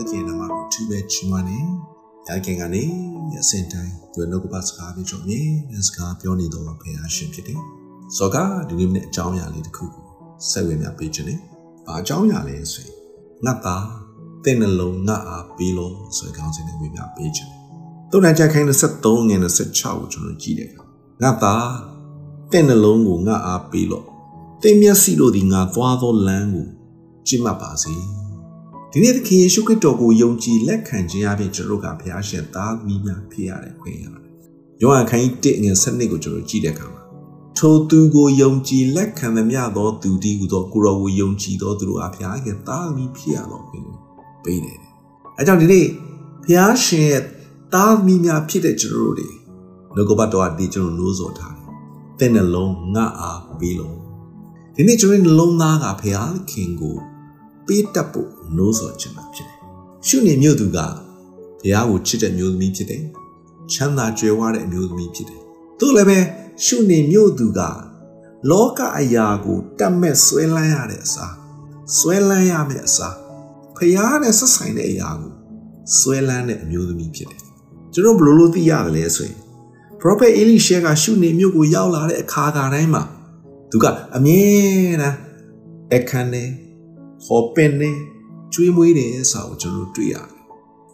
အကင်နာမကိုသူပဲချီးမွမ်းနေရခင်ကနေအစင်တိုင်းသူနှုတ်ကပတ်စကားပြောကြမြေစကားပြောနေတော့ဖခင်ရှင်ဖြစ်တယ်။ဆိုကဒီနေ့နဲ့အကြောင်းအရာလေးတစ်ခုကိုဆက်ဝေမျှပေးခြင်းနဲ့ဘာအကြောင်းအရာလဲဆိုရင်ငါသားတဲ့နှလုံးငါအားပြီးလို့ဆိုကောင်းစင်နဲ့ဝေမျှပေးခြင်း။တုံ့ပြန်ချက်ခိုင်း23ငွေ26ကိုကျွန်တော်ကြည့်တယ်။ငါသားတဲ့နှလုံးကိုငါအားပြီးလို့တဲ့မျက်စိတို့ဒီငါသွားသောလမ်းကိုကြည့်မှတ်ပါစေ။ ဒီနေ့သခင်ယေရှုခရစ်တော်ကိုယုံကြည်လက်ခံခြင်းအပြင်ကျွန်တော်တို့ကဘုရားရှင်သားသမီးများဖြစ်ရတဲ့ခွင့်ရတယ်။ယောဟန်ခန်းကြီး1ငယ်7ကိုကျွန်တော်ကြည့်တဲ့အခါမှာထိုသူကိုယုံကြည်လက်ခံသမျှသောသူတည်းဟူသောကိုရောကိုယုံကြည်သောသူတို့အားဘုရားရဲ့သားသမီးဖြစ်ရတော်မူပေးတယ်။အဲကြောင့်ဒီနေ့ဘုရားရှင်ရဲ့သားသမီးများဖြစ်တဲ့ကျွန်တော်တို့တွေလောကဘတ်တော်အဒီကျွန်တော်လို့ဆိုထားတယ်။တဲ့နှလုံးငါအားပေးလို့ဒီနေ့ကျွန်တော်နှလုံးသားကဘုရားခင်ကို ပေးတတ်ဖို့နိုးစော်ခြင်းတာဖြစ်တယ်။ရှုနေမြို့သူကဘုရားကိုချစ်တဲ့မျိုးသမီးဖြစ်တယ်။ချမ်းသာကြွယ်ဝတဲ့အမျိုးသမီးဖြစ်တယ်။သူလည်းပဲရှုနေမြို့သူကလောကအရာကိုတတ်မဲ့ဆွဲလန်းရတဲ့အစားဆွဲလန်းရမယ့်အစားဖျားနဲ့ဆက်ဆိုင်တဲ့အရာကိုဆွဲလန်းတဲ့အမျိုးသမီးဖြစ်တယ်။ကျွန်တော်ဘယ်လိုလုပ်သိရတယ်လဲဆိုရင် Prophet Elisha ကရှုနေမြို့ကိုရောက်လာတဲ့အခါကတိုင်းမှာသူကအမြဲတမ်းအခန်းနဲ့ ဟောပင်နဲ့ကျွေးမွေးတယ်ဆိုတာကိုကျွန်တော်တွေ့ရတယ်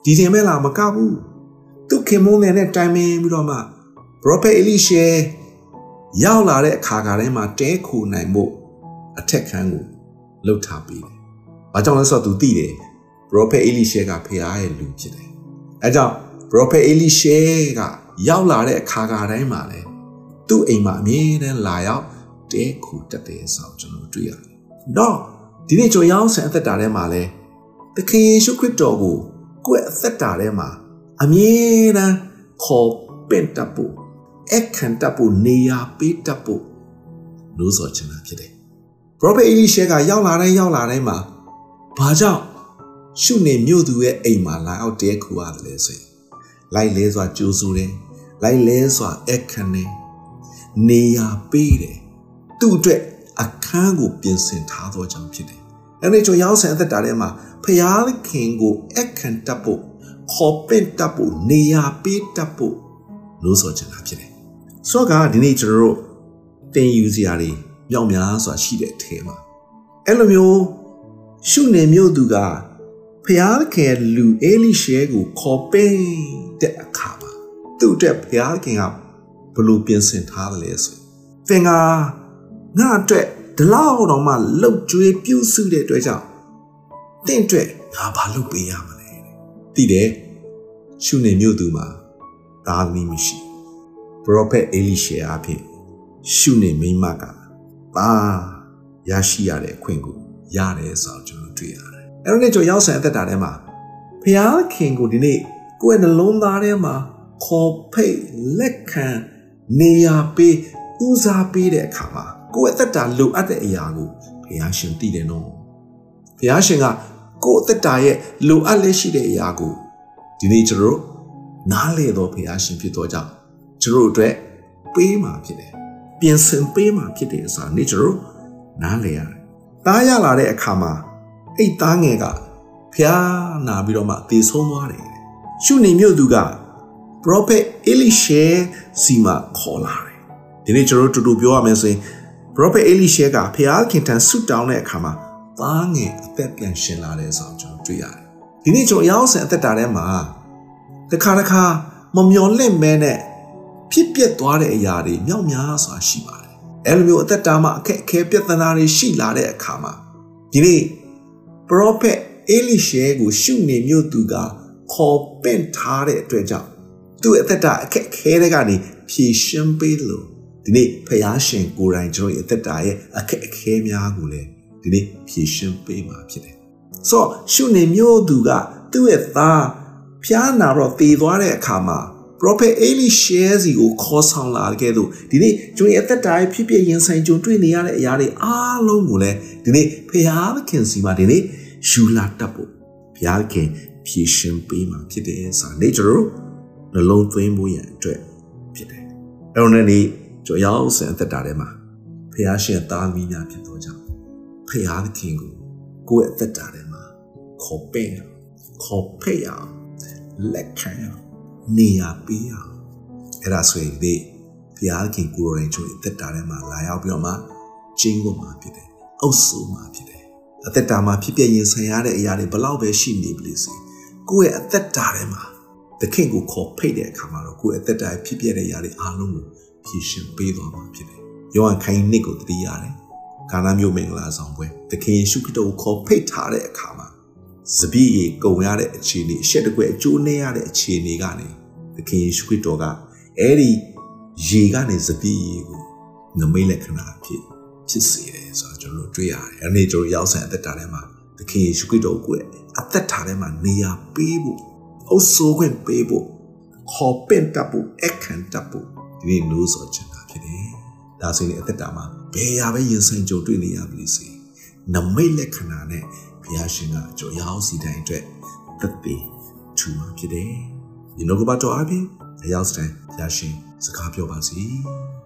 ဒီတင်မဲ့လားမကဘူးသူခင်မုန်းတဲ့တိုင်မင်းပြီးတော့မှ Prophet Elisha ရောက်လာတဲ့အခါကတည်းကတဲခုနိုင်မှုအထက်ခန်းကိုလှုပ်ထားပြီးတယ်။ဘာကြောင့်လဲဆိုတော့သူသိတယ် Prophet Elisha ကဖခင်ရဲ့လူဖြစ်တယ်။အဲကြောင့် Prophet Elisha ကရောက်လာတဲ့အခါကတိုင်းမှာလေသူ့အိမ်မှာအမြဲတမ်းလာရောက်တဲခုတက်တယ်ဆိုတော့ကျွန်တော်တွေ့ရတယ်။တော့ ဒီနေ့ကျွန်တော်ရောက်ဆန်အသက်တာထဲမှာလဲသခင်ယေရှုခရစ်တော်ကိုကိုယ့်အသက်တာထဲမှာအမြဲတမ်းခေါ်ပင့်တတ်ဖို့အခန့်တတ်ဖို့နေရာပေးတတ်ဖို့လို့ဆိုချင်တာဖြစ်တယ်။ Prophet Elisha ကရောက်လာတိုင်းရောက်လာတိုင်းမှာဘာကြောင့်ရှုနေမြို့သူရဲ့အိမ်မှာလာအောင်တဲခူရတယ်လဲဆိုရင်လိုက်လဲစွာကြိုးစိုးတယ်လိုက်လဲစွာအခန့်နေနေရာပေးတယ်သူ့အတွက် အခန်းကိုပြင်ဆင်ထားသောကြောင့်ဖြစ်တယ်။အဲဒီကျွန်ရောက်ဆန်အသက်တာထဲမှာဖျားခင်ကိုအခန့်တတ်ဖို့ခေါ်ပင့်တတ်ဖို့နေရာပေးတတ်ဖို့လို့ဆိုချင်တာဖြစ်တယ်။ဆိုတော့ကဒီနေ့ကျွန်တော်တို့တင်ယူစရာတွေမြောက်များစွာရှိတဲ့အထင်မှာအဲ့လိုမျိုးရှုနေမျိုးသူကဖျားခင်လူအေလိရှဲကိုခေါ်ပင့်တဲ့အခါမှာသူ့အတွက်ဖျားခင်ကဘလို့ပြင်ဆင်ထားတယ်လဲဆိုသင်က ငါအတွက်ဒီလောက်တော့မှလှုပ်ကြွေးပြုစုတဲ့အတွက်ကြောင့်တင့်အတွက်ငါဘာလုပ်ပေးရမလဲသိတယ်ရှုနေမြို့သူမှာသာသမီမရှိပရောဖက်အေလိရှေအဖြစ်ရှုနေမိမကပါရရှိရတဲ့အခွင့်ကိုရတယ်ဆိုတော့ကျွန်တော်တွေ့ရတယ်အဲ့တော့နေ့ကျွန်တော်ရောက်ဆန်အသက်တာထဲမှာဖျားခင်ကိုဒီနေ့ကိုယ့်ရဲ့နှလုံးသားထဲမှာခေါ်ဖိတ်လက်ခံနေရာပေးဦးစားပေးတဲ့အခါမှာ ကိုယ့်အသက်တာလိုအပ်တဲ့အရာကိုဘုရားရှင်သိတယ်နော်ဘုရားရှင်ကကိုယ့်အသက်တာရဲ့လိုအပ်လက်ရှိတဲ့အရာကိုဒီနေ့ကျွန်တော်နားလေတော့ဘုရားရှင်ဖြစ်တော့ကြောင့်ကျွန်တော်အတွက်ပေးမှာဖြစ်တယ်ပြင်ဆင်ပေးမှာဖြစ်တယ်ဆိုတာနေ့ကျွန်တော်နားလေရတယ်တားရလာတဲ့အခါမှာအဲ့သားငယ်ကဖျားနာပြီးတော့မှသေဆုံးသွားတယ်ရှုနေမြို့သူက prophet Elisha စီမှာခေါ်လာတယ်ဒီနေ့ကျွန်တော်တို့တူတူပြောရမယ်ဆိုရင် prophet Elisha ကဖျားခင်ထံဆုတောင်းတဲ့အခါမှာသားငယ်အသက်ပြန်ရှင်လာတယ်ဆိုတော့ကျွန်တော်တွေ့ရတယ်ဒီနေ့ကျွန်တော်ရောက်စင်အသက်တာထဲမှာတစ်ခါတစ်ခါမမျော်လင့်မဲနဲ့ဖြစ်ပျက်သွားတဲ့အရာတွေမြောက်များစွာရှိပါတယ်အဲလိုမျိုးအသက်တာမှာအခက်အခဲပြဿနာတွေရှိလာတဲ့အခါမှာဒီနေ့ prophet Elisha ကိုရှုနေမြို့သူကခေါ်ပင့်ထားတဲ့အတွက်ကြောင့်သူ့အသက်တာအခက်အခဲတွေကနေဖြေရှင်းပေးလို့ ဒီနေ့ဖယားရှင်ကိုယ်တိုင်ကျွန်တော်ရဲ့အသက်တာရဲ့အခက်အခဲများကိုလည်းဒီနေ့ဖြေရှင်းပေးမှာဖြစ်တယ်။ဆိုတော့ရှုနေမျိုးသူကသူ့ရဲ့သားဖျားနာတော့တည်သွားတဲ့အခါမှာ prophet Elisha စီကိုခေါ်ဆောင်လာခဲ့သူဒီနေ့ကျွန်တော်ရဲ့အသက်တာရဲ့ဖြစ်ဖြစ်ရင်ဆိုင်ကြုံတွေ့နေရတဲ့အရာတွေအားလုံးကိုလည်းဒီနေ့ဖယားခင်စီမှာဒီနေ့ယူလာတတ်ဖို့ဖယားခင်ဖြေရှင်းပေးမှာဖြစ်တယ်ဆိုတာနေ့ကျွန်တော်နှလုံးသွင်းဖို့ရန်အတွက်ဖြစ်တယ်။အဲတော့နေ့ ကြော်ရောက်စံအသက်တာထဲမှာဖះရှင်သားသမီးများဖြစ်တော့ကြောင့်ဖះသခင်ကိုကိုယ့်ရဲ့အသက်တာထဲမှာခေါ်ပင့်ခေါ်ဖိတ်ရအောင်လက်ခံရအောင်နေရာပေးရအောင်အဲ့ဒါဆိုရင်ဒီဘုရားခင်ကိုရိုင်းချိုအသက်တာထဲမှာလာရောက်ပြီးတော့မှကျင်းဖို့မှာဖြစ်တယ်အုပ်စုမှာဖြစ်တယ်အသက်တာမှာဖြစ်ပြရင်ဆိုင်ရတဲ့အရာတွေဘလောက်ပဲရှိနေပြီစေကိုယ့်ရဲ့အသက်တာထဲမှာသခင်ကိုခေါ်ဖိတ်တဲ့အခါမှာတော့ကိုယ့်ရဲ့အသက်တာဖြစ်ပြတဲ့အရာတွေအားလုံးကို ဖြည့်ရှင်ပေးသွားမှာဖြစ်တယ်ယောဟန်ခိုင်းနစ်ကိုတတိရတယ်ကာနာမျိုးမင်္ဂလာဆောင်ပွဲသခင်ယေရှုခရစ်တော်ကိုခေါ်ဖိတ်ထားတဲ့အခါမှာစပည့်ရေကုံရတဲ့အခြေအနေအရှက်တကွဲအကျိုးနည်းရတဲ့အခြေအနေကနေသခင်ယေရှုခရစ်တော်ကအဲ့ဒီရေကနေစပည့်ရေကိုနမိတ်လက္ခဏာဖြစ်ဖြစ်စေတယ်ဆိုတော့ကျွန်တော်တို့တွေ့ရတယ်။အဲ့ဒီကျွန်တော်ရောက်ဆိုင်အသက်တာထဲမှာသခင်ယေရှုခရစ်တော်ကိုအသက်တာထဲမှာနေရာပေးဖို့အုပ်စိုးခွင့်ပေးဖို့ခေါ်ပင့်တတ်ဖို့အခန့်တတ်ဖို့ ဒီနေ့လို့ဆိုချင်တာဖြစ်တယ်။ဒါဆိုရင်အသက်တာမှာဘယ်ရာပဲရင်ဆိုင်ကြုံတွေ့နေရပြီစေ။နမိတ်လက္ခဏာနဲ့ဘုရားရှင်ကကြော်ရောက်စီတိုင်းအတွက်သက်သေထူမှာဖြစ်တယ်။ဒီနောက်ကပတ်တော်အပြင်အရောက်စတိုင်းဘုရားရှင်စကားပြောပါစီ။